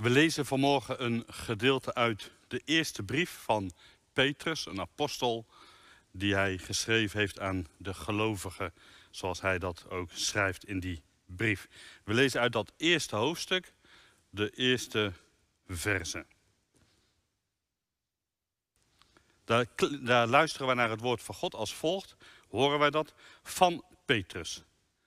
We lezen vanmorgen een gedeelte uit de eerste brief van Petrus, een apostel, die hij geschreven heeft aan de gelovigen, zoals hij dat ook schrijft in die brief. We lezen uit dat eerste hoofdstuk, de eerste verse. Daar, daar luisteren we naar het woord van God als volgt, horen wij dat, van Petrus,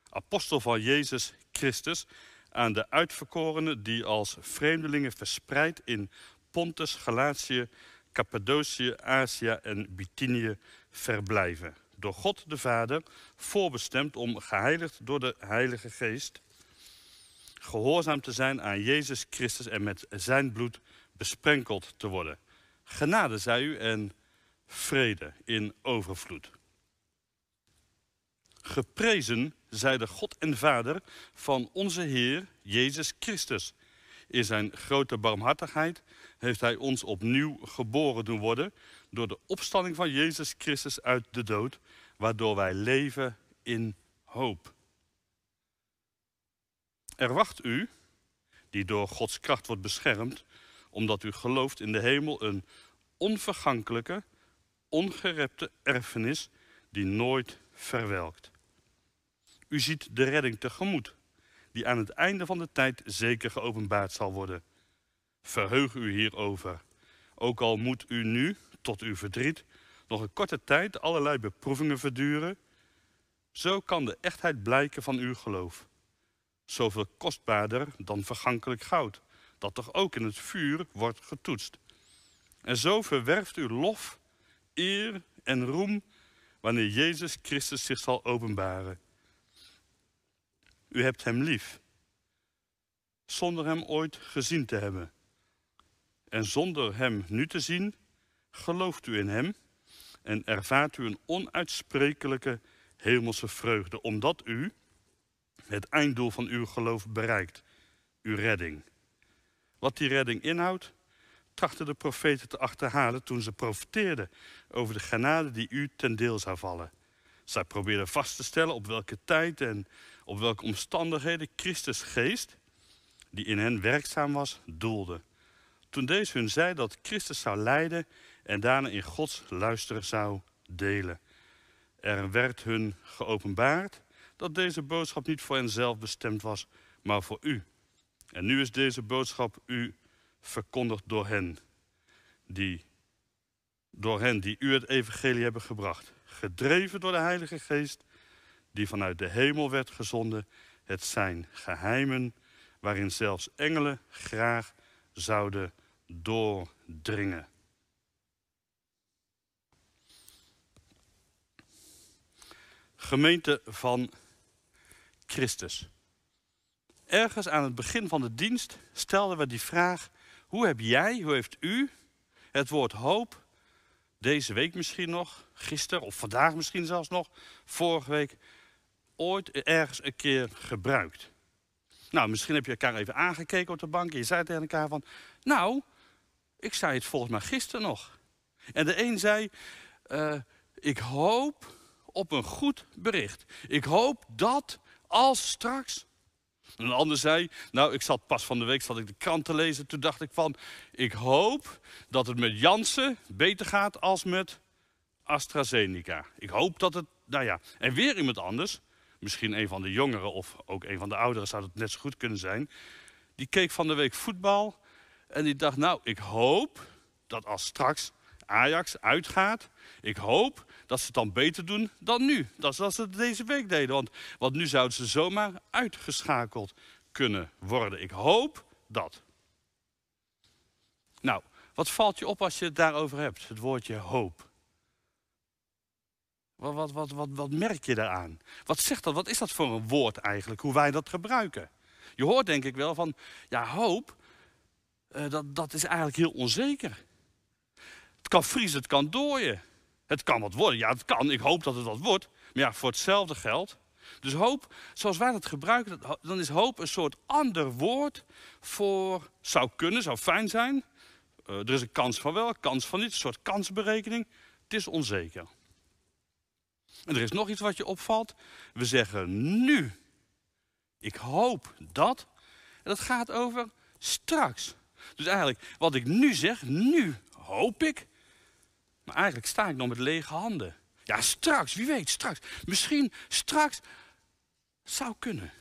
apostel van Jezus Christus, aan de uitverkorenen die als vreemdelingen verspreid in Pontus, Galatië, Cappadocië, Azië en Bithynië verblijven. Door God de Vader voorbestemd om geheiligd door de Heilige Geest gehoorzaam te zijn aan Jezus Christus en met zijn bloed besprenkeld te worden. Genade zij u en vrede in overvloed. Geprezen zij de God en Vader van onze Heer Jezus Christus. In zijn grote barmhartigheid heeft Hij ons opnieuw geboren doen worden door de opstanding van Jezus Christus uit de dood, waardoor wij leven in hoop. Er wacht u, die door Gods kracht wordt beschermd, omdat u gelooft in de hemel een onvergankelijke, ongerepte erfenis die nooit verwelkt. U ziet de redding tegemoet, die aan het einde van de tijd zeker geopenbaard zal worden. Verheug u hierover, ook al moet u nu, tot uw verdriet, nog een korte tijd allerlei beproevingen verduren. Zo kan de echtheid blijken van uw geloof. Zoveel kostbaarder dan vergankelijk goud, dat toch ook in het vuur wordt getoetst. En zo verwerft u lof, eer en roem wanneer Jezus Christus zich zal openbaren. U hebt hem lief, zonder hem ooit gezien te hebben. En zonder hem nu te zien, gelooft u in hem en ervaart u een onuitsprekelijke hemelse vreugde, omdat u het einddoel van uw geloof bereikt, uw redding. Wat die redding inhoudt, trachten de profeten te achterhalen toen ze profeteerden over de genade die u ten deel zou vallen. Zij probeerden vast te stellen op welke tijd en op welke omstandigheden Christus geest, die in hen werkzaam was, doelde. Toen deze hun zei dat Christus zou lijden en daarna in Gods luisteren zou delen. Er werd hun geopenbaard dat deze boodschap niet voor henzelf bestemd was, maar voor u. En nu is deze boodschap u verkondigd door hen, die, door hen die u het evangelie hebben gebracht. Gedreven door de Heilige Geest, die vanuit de hemel werd gezonden. Het zijn geheimen waarin zelfs engelen graag zouden doordringen. Gemeente van Christus. Ergens aan het begin van de dienst stelden we die vraag: hoe heb jij, hoe heeft u het woord hoop deze week misschien nog, gisteren of vandaag misschien zelfs nog, vorige week ooit ergens een keer gebruikt? Nou, misschien heb je elkaar even aangekeken op de bank en je zei tegen elkaar van, nou, ik zei het volgens mij gisteren nog. En de een zei, uh, ik hoop op een goed bericht. Ik hoop dat als straks. En een ander zei, nou ik zat pas van de week zat ik de krant te lezen. Toen dacht ik van, ik hoop dat het met Janssen beter gaat als met AstraZeneca. Ik hoop dat het, nou ja. En weer iemand anders, misschien een van de jongeren of ook een van de ouderen zou het net zo goed kunnen zijn. Die keek van de week voetbal en die dacht, nou ik hoop dat als straks Ajax uitgaat, ik hoop dat ze het dan beter doen dan nu. Dat is ze deze week deden. Want, want nu zouden ze zomaar uitgeschakeld kunnen worden. Ik hoop dat. Nou, wat valt je op als je het daarover hebt? Het woordje hoop. Wat, wat, wat, wat, wat merk je daaraan? Wat zegt dat? Wat is dat voor een woord eigenlijk? Hoe wij dat gebruiken? Je hoort denk ik wel van, ja, hoop, uh, dat, dat is eigenlijk heel onzeker. Het kan vriezen, het kan dooien. Het kan wat worden. Ja, het kan. Ik hoop dat het wat wordt. Maar ja, voor hetzelfde geld. Dus hoop, zoals wij dat gebruiken, dan is hoop een soort ander woord voor zou kunnen, zou fijn zijn. Uh, er is een kans van wel, kans van niet, een soort kansberekening. Het is onzeker. En er is nog iets wat je opvalt. We zeggen nu. Ik hoop dat. En dat gaat over straks. Dus eigenlijk, wat ik nu zeg, nu hoop ik. Maar eigenlijk sta ik nog met lege handen. Ja, straks, wie weet, straks. Misschien straks zou kunnen.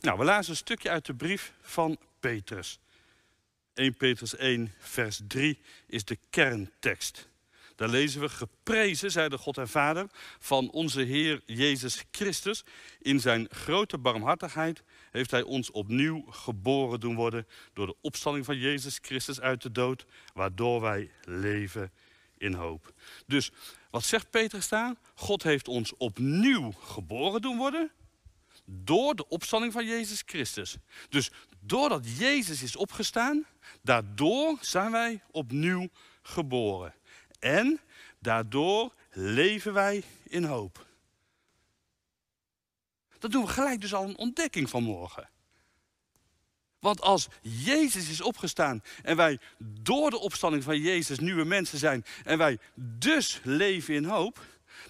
Nou, we lazen een stukje uit de brief van Petrus. 1 Petrus 1, vers 3 is de kerntekst. Daar lezen we, geprezen zij de God en Vader van onze Heer Jezus Christus. In zijn grote barmhartigheid heeft hij ons opnieuw geboren doen worden door de opstanding van Jezus Christus uit de dood, waardoor wij leven in hoop. Dus wat zegt Petrus daar? God heeft ons opnieuw geboren doen worden door de opstanding van Jezus Christus. Dus doordat Jezus is opgestaan, daardoor zijn wij opnieuw geboren. En daardoor leven wij in hoop. Dat doen we gelijk dus al een ontdekking vanmorgen. Want als Jezus is opgestaan en wij door de opstanding van Jezus nieuwe mensen zijn en wij dus leven in hoop,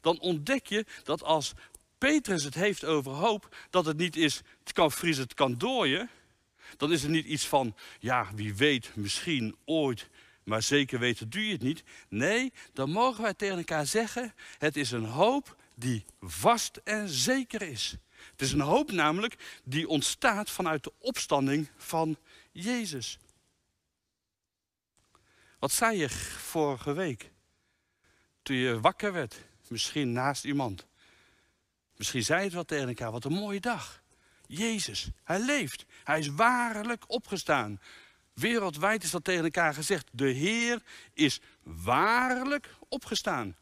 dan ontdek je dat als Petrus het heeft over hoop, dat het niet is, het kan vriezen, het kan dooien. Dan is het niet iets van, ja, wie weet, misschien ooit, maar zeker weten doe je het niet. Nee, dan mogen wij tegen elkaar zeggen, het is een hoop die vast en zeker is. Het is een hoop namelijk die ontstaat vanuit de opstanding van Jezus. Wat zei je vorige week? Toen je wakker werd, misschien naast iemand. Misschien zei het wel tegen elkaar, wat een mooie dag. Jezus, hij leeft. Hij is waarlijk opgestaan. Wereldwijd is dat tegen elkaar gezegd. De Heer is waarlijk opgestaan.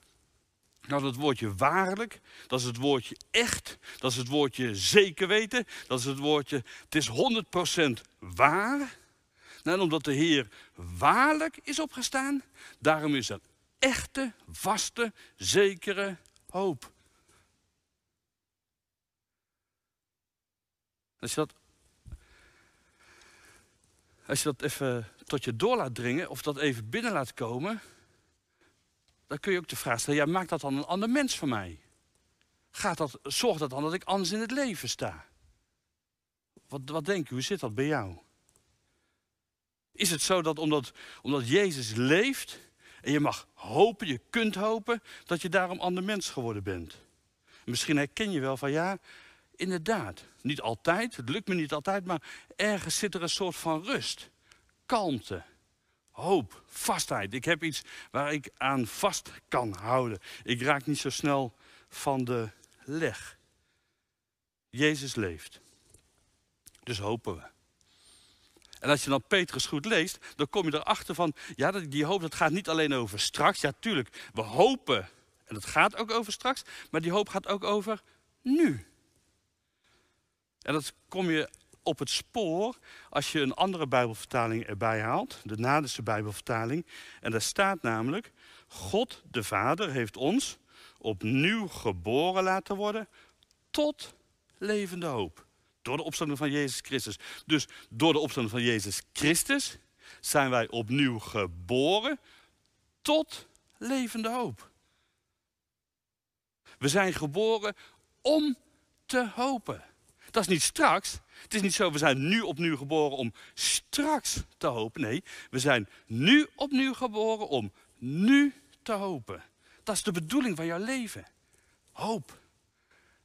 Nou, dat woordje waarlijk, dat is het woordje echt, dat is het woordje zeker weten, dat is het woordje, het is 100% waar. Nou, en omdat de Heer waarlijk is opgestaan, daarom is er echte, vaste, zekere hoop. Als dat, als je dat even tot je door laat dringen, of dat even binnen laat komen, dan kun je ook de vraag stellen, ja, maakt dat dan een ander mens van mij? Gaat dat, zorgt dat dan dat ik anders in het leven sta? Wat, wat denk je, hoe zit dat bij jou? Is het zo dat omdat, omdat Jezus leeft en je mag hopen, je kunt hopen, dat je daarom ander mens geworden bent? Misschien herken je wel van ja, inderdaad, niet altijd, het lukt me niet altijd, maar ergens zit er een soort van rust, kalmte, hoop, vastheid. Ik heb iets waar ik aan vast kan houden. Ik raak niet zo snel van de leg. Jezus leeft. Dus hopen we. En als je dan Petrus goed leest, dan kom je erachter van, ja, die hoop dat gaat niet alleen over straks. Ja, tuurlijk, we hopen, en dat gaat ook over straks, maar die hoop gaat ook over nu. En dat kom je op het spoor als je een andere Bijbelvertaling erbij haalt, de Nadense Bijbelvertaling. En daar staat namelijk, God de Vader heeft ons opnieuw geboren laten worden tot levende hoop. Door de opstanding van Jezus Christus. Dus door de opstanding van Jezus Christus zijn wij opnieuw geboren tot levende hoop. We zijn geboren om te hopen. Dat is niet straks. Het is niet zo, we zijn nu opnieuw geboren om straks te hopen. Nee, we zijn nu opnieuw geboren om nu te hopen. Dat is de bedoeling van jouw leven. Hoop.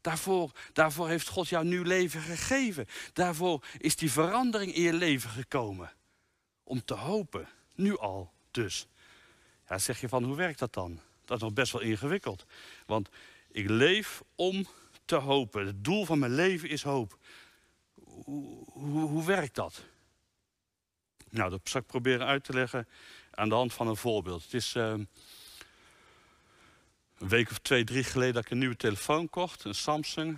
Daarvoor, daarvoor heeft God jou nieuw leven gegeven. Daarvoor is die verandering in je leven gekomen. Om te hopen. Nu al dus. Ja, zeg je van, hoe werkt dat dan? Dat is nog best wel ingewikkeld. Want ik leef om te hopen. Het doel van mijn leven is hoop. Hoe, hoe, werkt dat? Nou, dat zal ik proberen uit te leggen aan de hand van een voorbeeld. Het is uh, een week of twee, drie geleden dat ik een nieuwe telefoon kocht, een Samsung.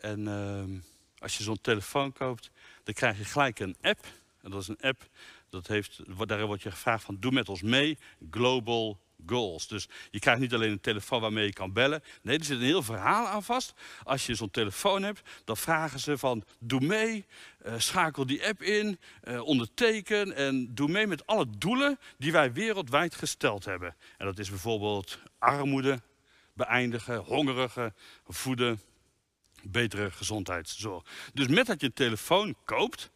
En uh, als je zo'n telefoon koopt, dan krijg je gelijk een app. En dat is een app, dat heeft, daar wordt je gevraagd van doe met ons mee, Global goals. Dus je krijgt niet alleen een telefoon waarmee je kan bellen. Nee, er zit een heel verhaal aan vast. Als je zo'n telefoon hebt, dan vragen ze van doe mee, uh, schakel die app in, uh, onderteken en doe mee met alle doelen die wij wereldwijd gesteld hebben. En dat is bijvoorbeeld armoede beëindigen, hongerigen voeden, betere gezondheidszorg. Dus met dat je een telefoon koopt,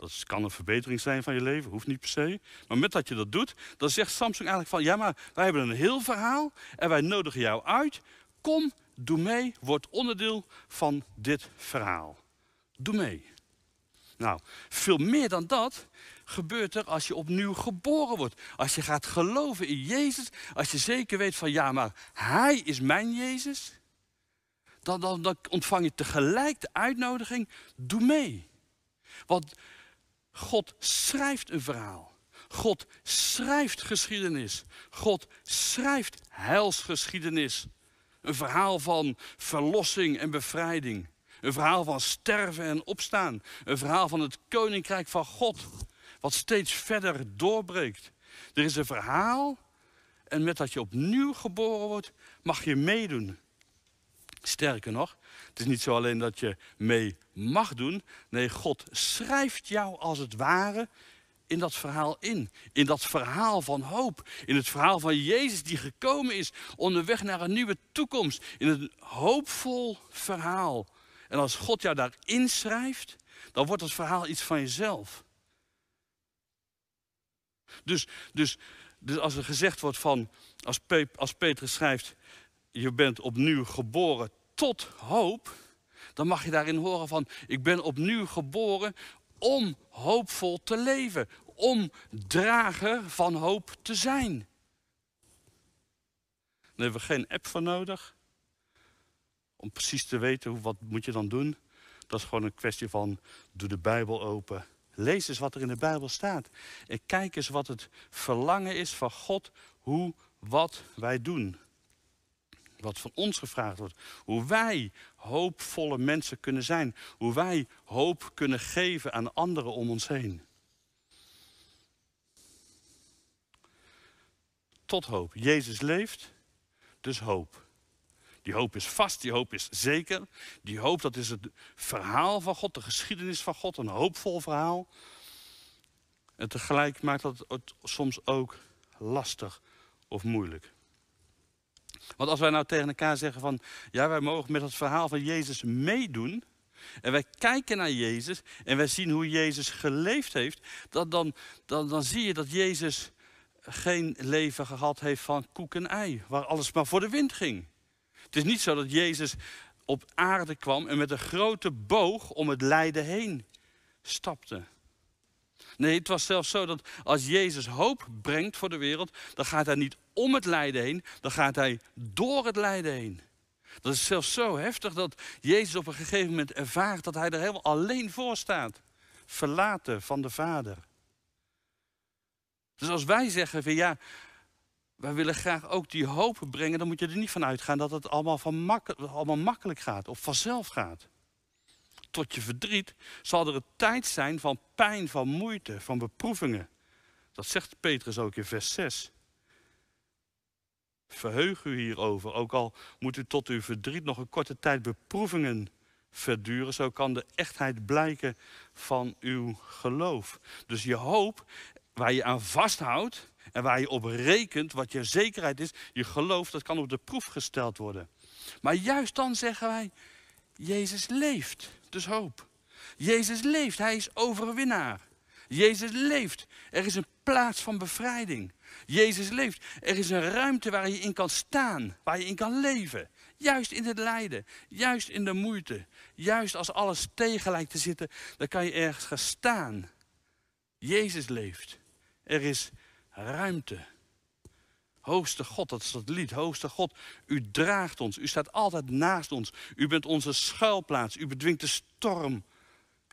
Dat kan een verbetering zijn van je leven, hoeft niet per se. Maar met dat je dat doet, dan zegt Samsung eigenlijk van... ja, maar wij hebben een heel verhaal en wij nodigen jou uit. Kom, doe mee, word onderdeel van dit verhaal. Doe mee. Nou, veel meer dan dat gebeurt er als je opnieuw geboren wordt. Als je gaat geloven in Jezus, als je zeker weet van ja, maar Hij is mijn Jezus. Dan, dan, dan ontvang je tegelijk de uitnodiging, doe mee. Want God schrijft een verhaal. God schrijft geschiedenis. God schrijft heilsgeschiedenis. Een verhaal van verlossing en bevrijding. Een verhaal van sterven en opstaan. Een verhaal van het koninkrijk van God. Wat steeds verder doorbreekt. Er is een verhaal. En met dat je opnieuw geboren wordt, mag je meedoen. Sterker nog, het is niet zo alleen dat je mee mag doen. Nee, God schrijft jou als het ware in dat verhaal in. In dat verhaal van hoop. In het verhaal van Jezus die gekomen is onderweg naar een nieuwe toekomst. In een hoopvol verhaal. En als God jou daarin schrijft, dan wordt het verhaal iets van jezelf. Dus, dus, dus als er gezegd wordt van, als, als Petrus schrijft, je bent opnieuw geboren tot hoop, dan mag je daarin horen van, ik ben opnieuw geboren om hoopvol te leven, om drager van hoop te zijn. Daar hebben we geen app voor nodig om precies te weten hoe, wat moet je dan doen. Dat is gewoon een kwestie van, doe de Bijbel open. Lees eens wat er in de Bijbel staat. En kijk eens wat het verlangen is van God, hoe, wat wij doen. Wat van ons gevraagd wordt. Hoe wij hoopvolle mensen kunnen zijn. Hoe wij hoop kunnen geven aan anderen om ons heen. Tot hoop. Jezus leeft, dus hoop. Die hoop is vast, die hoop is zeker. Die hoop, dat is het verhaal van God, de geschiedenis van God, een hoopvol verhaal. En tegelijk maakt dat het soms ook lastig of moeilijk. Want als wij nou tegen elkaar zeggen van, ja, wij mogen met het verhaal van Jezus meedoen. En wij kijken naar Jezus en wij zien hoe Jezus geleefd heeft. Dan, dan, dan, dan zie je dat Jezus geen leven gehad heeft van koek en ei. Waar alles maar voor de wind ging. Het is niet zo dat Jezus op aarde kwam en met een grote boog om het lijden heen stapte. Nee, het was zelfs zo dat als Jezus hoop brengt voor de wereld, dan gaat hij niet om het lijden heen, dan gaat hij door het lijden heen. Dat is zelfs zo heftig dat Jezus op een gegeven moment ervaart dat hij er helemaal alleen voor staat. Verlaten van de Vader. Dus als wij zeggen van ja, wij willen graag ook die hoop brengen, dan moet je er niet van uitgaan dat het allemaal, van allemaal makkelijk gaat of vanzelf gaat. Tot je verdriet zal er een tijd zijn van pijn, van moeite, van beproevingen. Dat zegt Petrus ook in vers 6. Verheug u hierover, ook al moet u tot uw verdriet nog een korte tijd beproevingen verduren. Zo kan de echtheid blijken van uw geloof. Dus je hoop, waar je aan vasthoudt, en waar je op rekent, wat je zekerheid is, je geloof, dat kan op de proef gesteld worden. Maar juist dan zeggen wij, Jezus leeft, dus hoop. Jezus leeft, hij is overwinnaar. Jezus leeft, er is een plaats van bevrijding. Jezus leeft, er is een ruimte waar je in kan staan, waar je in kan leven. Juist in het lijden, juist in de moeite, juist als alles tegen lijkt te zitten, dan kan je ergens gaan staan. Jezus leeft. Er is ruimte. Hoogste God, dat is dat lied. Hoogste God, u draagt ons. U staat altijd naast ons. U bent onze schuilplaats. U bedwingt de storm.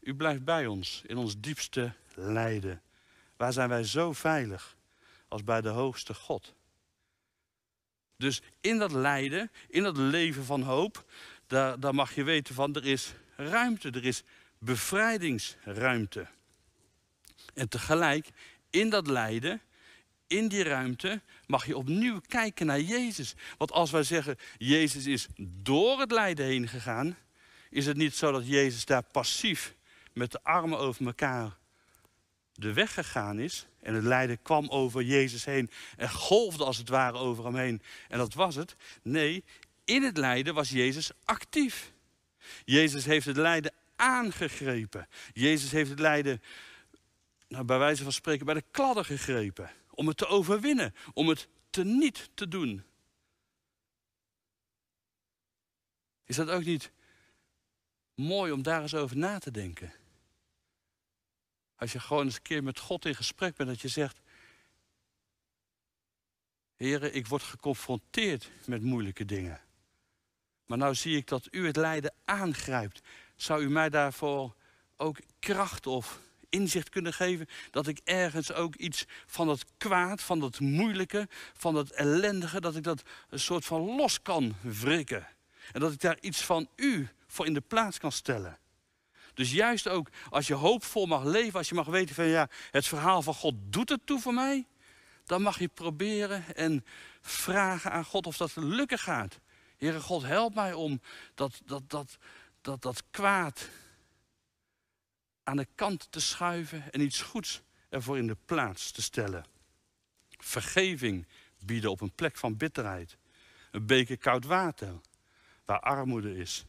U blijft bij ons in ons diepste lijden. Waar zijn wij zo veilig als bij de hoogste God? Dus in dat lijden, in dat leven van hoop, daar, daar mag je weten van er is ruimte, er is bevrijdingsruimte. En tegelijk in dat lijden in die ruimte mag je opnieuw kijken naar Jezus. Want als wij zeggen, Jezus is door het lijden heen gegaan, is het niet zo dat Jezus daar passief met de armen over elkaar de weg gegaan is. En het lijden kwam over Jezus heen en golfde als het ware over hem heen. En dat was het. Nee, in het lijden was Jezus actief. Jezus heeft het lijden aangegrepen. Jezus heeft het lijden nou, bij wijze van spreken bij de kladden gegrepen. Om het te overwinnen, om het te niet te doen. Is dat ook niet mooi om daar eens over na te denken? Als je gewoon eens een keer met God in gesprek bent, dat je zegt: Heren, ik word geconfronteerd met moeilijke dingen. Maar nou zie ik dat u het lijden aangrijpt. Zou u mij daarvoor ook kracht of inzicht kunnen geven dat ik ergens ook iets van dat kwaad, van dat moeilijke, van dat ellendige, dat ik dat een soort van los kan wrikken. En dat ik daar iets van u voor in de plaats kan stellen. Dus juist ook als je hoopvol mag leven, als je mag weten van ja, het verhaal van God doet het toe voor mij, dan mag je proberen en vragen aan God of dat lukken gaat. Heere God, help mij om dat, dat, dat, dat, dat kwaad aan de kant te schuiven en iets goeds ervoor in de plaats te stellen. Vergeving bieden op een plek van bitterheid. Een beker koud water waar armoede is.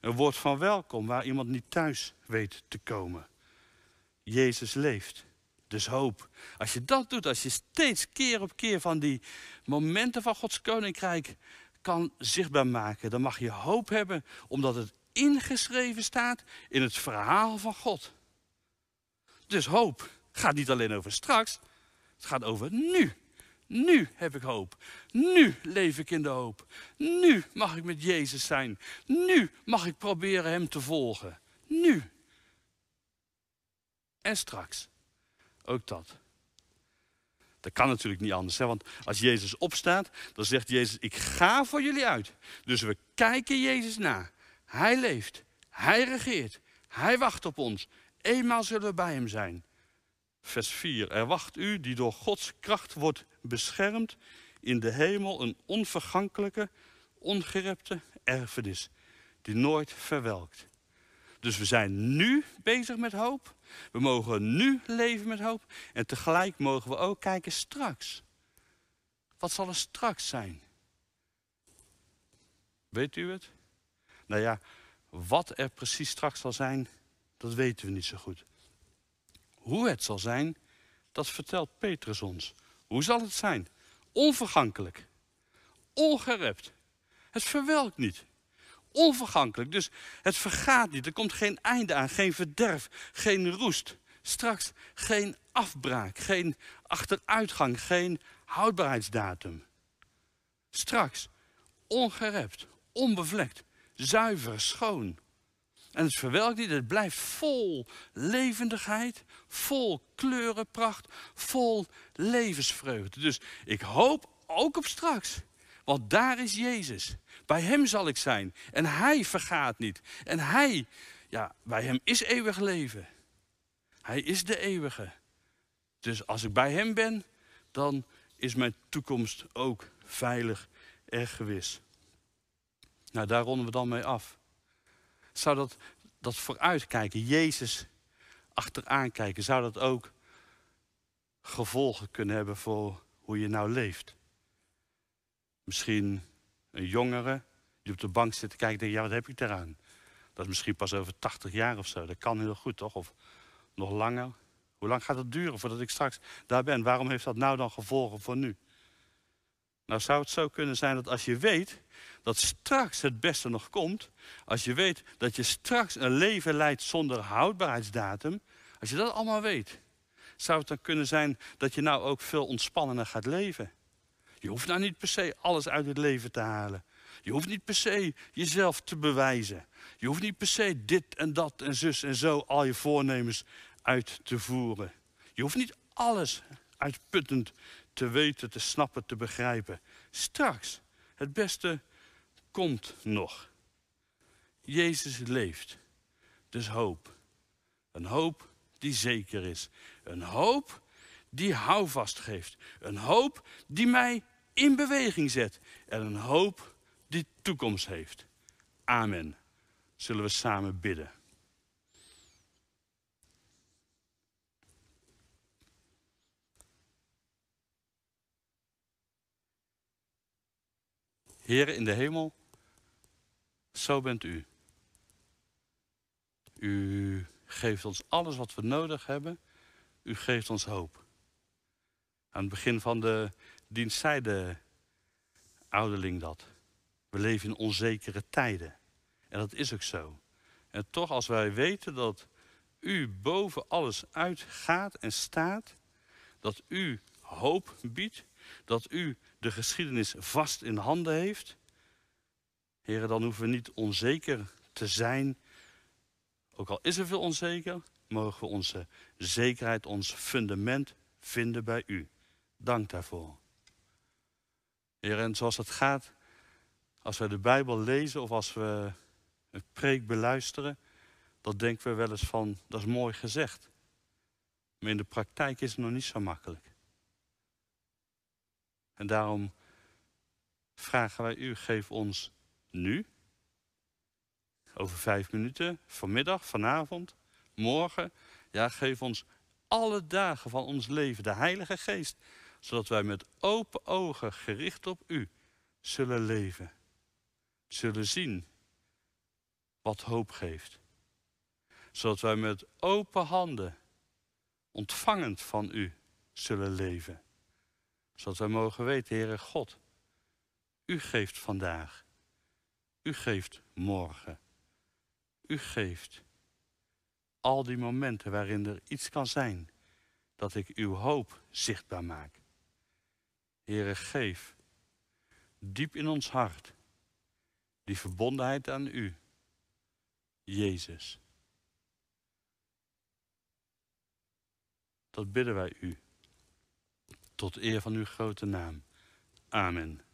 Een woord van welkom waar iemand niet thuis weet te komen. Jezus leeft. Dus hoop. Als je dat doet, als je steeds keer op keer van die momenten van Gods koninkrijk kan zichtbaar maken, dan mag je hoop hebben, omdat het ingeschreven staat in het verhaal van God. Dus hoop gaat niet alleen over straks, het gaat over nu. Nu heb ik hoop. Nu leef ik in de hoop. Nu mag ik met Jezus zijn. Nu mag ik proberen Hem te volgen. Nu. En straks. Ook dat. Dat kan natuurlijk niet anders. Hè? Want als Jezus opstaat, dan zegt Jezus, ik ga voor jullie uit. Dus we kijken Jezus na. Hij leeft. Hij regeert. Hij wacht op ons. Eenmaal zullen we bij hem zijn. Vers 4. Er wacht u die door Gods kracht wordt beschermd in de hemel een onvergankelijke, ongerepte erfenis die nooit verwelkt. Dus we zijn nu bezig met hoop. We mogen nu leven met hoop. En tegelijk mogen we ook kijken straks. Wat zal er straks zijn? Weet u het? Nou ja, wat er precies straks zal zijn, dat weten we niet zo goed. Hoe het zal zijn, dat vertelt Petrus ons. Hoe zal het zijn? Onvergankelijk. Ongerept. Het verwelkt niet. Onvergankelijk. Dus het vergaat niet. Er komt geen einde aan. Geen verderf. Geen roest. Straks geen afbraak. Geen achteruitgang. Geen houdbaarheidsdatum. Straks ongerept. Onbevlekt. Zuiver. Schoon. En het verwelkt niet, het blijft vol levendigheid, vol kleurenpracht, vol levensvreugde. Dus ik hoop ook op straks, want daar is Jezus. Bij Hem zal ik zijn en Hij vergaat niet. En Hij, ja, bij Hem is eeuwig leven. Hij is de eeuwige. Dus als ik bij Hem ben, dan is mijn toekomst ook veilig en gewis. Nou, daar ronden we dan mee af zou dat, dat vooruitkijken, Jezus achteraan kijken, zou dat ook gevolgen kunnen hebben voor hoe je nou leeft? Misschien een jongere die op de bank zit te kijken en denkt, ja, wat heb ik eraan? Dat is misschien pas over 80 jaar of zo. Dat kan heel goed, toch? Of nog langer. Hoe lang gaat het duren voordat ik straks daar ben? Waarom heeft dat nou dan gevolgen voor nu? Nou zou het zo kunnen zijn dat als je weet dat straks het beste nog komt, als je weet dat je straks een leven leidt zonder houdbaarheidsdatum, als je dat allemaal weet, zou het dan kunnen zijn dat je nou ook veel ontspannender gaat leven. Je hoeft nou niet per se alles uit het leven te halen. Je hoeft niet per se jezelf te bewijzen. Je hoeft niet per se dit en dat en zus en zo al je voornemens uit te voeren. Je hoeft niet alles uitputtend te weten, te snappen, te begrijpen. Straks, het beste komt nog. Jezus leeft. Dus hoop. Een hoop die zeker is. Een hoop die houvast geeft. Een hoop die mij in beweging zet. En een hoop die toekomst heeft. Amen. Zullen we samen bidden. Heer in de hemel, zo bent u. U geeft ons alles wat we nodig hebben. u geeft ons hoop. Aan het begin van de dienst zei de ouderling dat. We leven in onzekere tijden. En dat is ook zo. En toch als wij weten dat u boven alles uitgaat en staat, dat u hoop biedt, dat u de geschiedenis vast in handen heeft, heren, dan hoeven we niet onzeker te zijn. Ook al is er veel onzeker, mogen we onze zekerheid, ons fundament vinden bij u. Dank daarvoor. Heer, en zoals het gaat, als wij de Bijbel lezen of als we een preek beluisteren, dan denken we wel eens van, dat is mooi gezegd. Maar in de praktijk is het nog niet zo makkelijk. En daarom vragen wij u, geef ons nu, over vijf minuten, vanmiddag, vanavond, morgen, ja, geef ons alle dagen van ons leven de Heilige Geest, zodat wij met open ogen gericht op u zullen leven, zullen zien wat hoop geeft. Zodat wij met open handen, ontvangend van u, zullen leven. Zodat wij mogen weten, Heere God, u geeft vandaag, u geeft morgen, u geeft al die momenten waarin er iets kan zijn dat ik uw hoop zichtbaar maak. Heere, geef diep in ons hart die verbondenheid aan u, Jezus. Dat bidden wij u, tot eer van uw grote naam. Amen.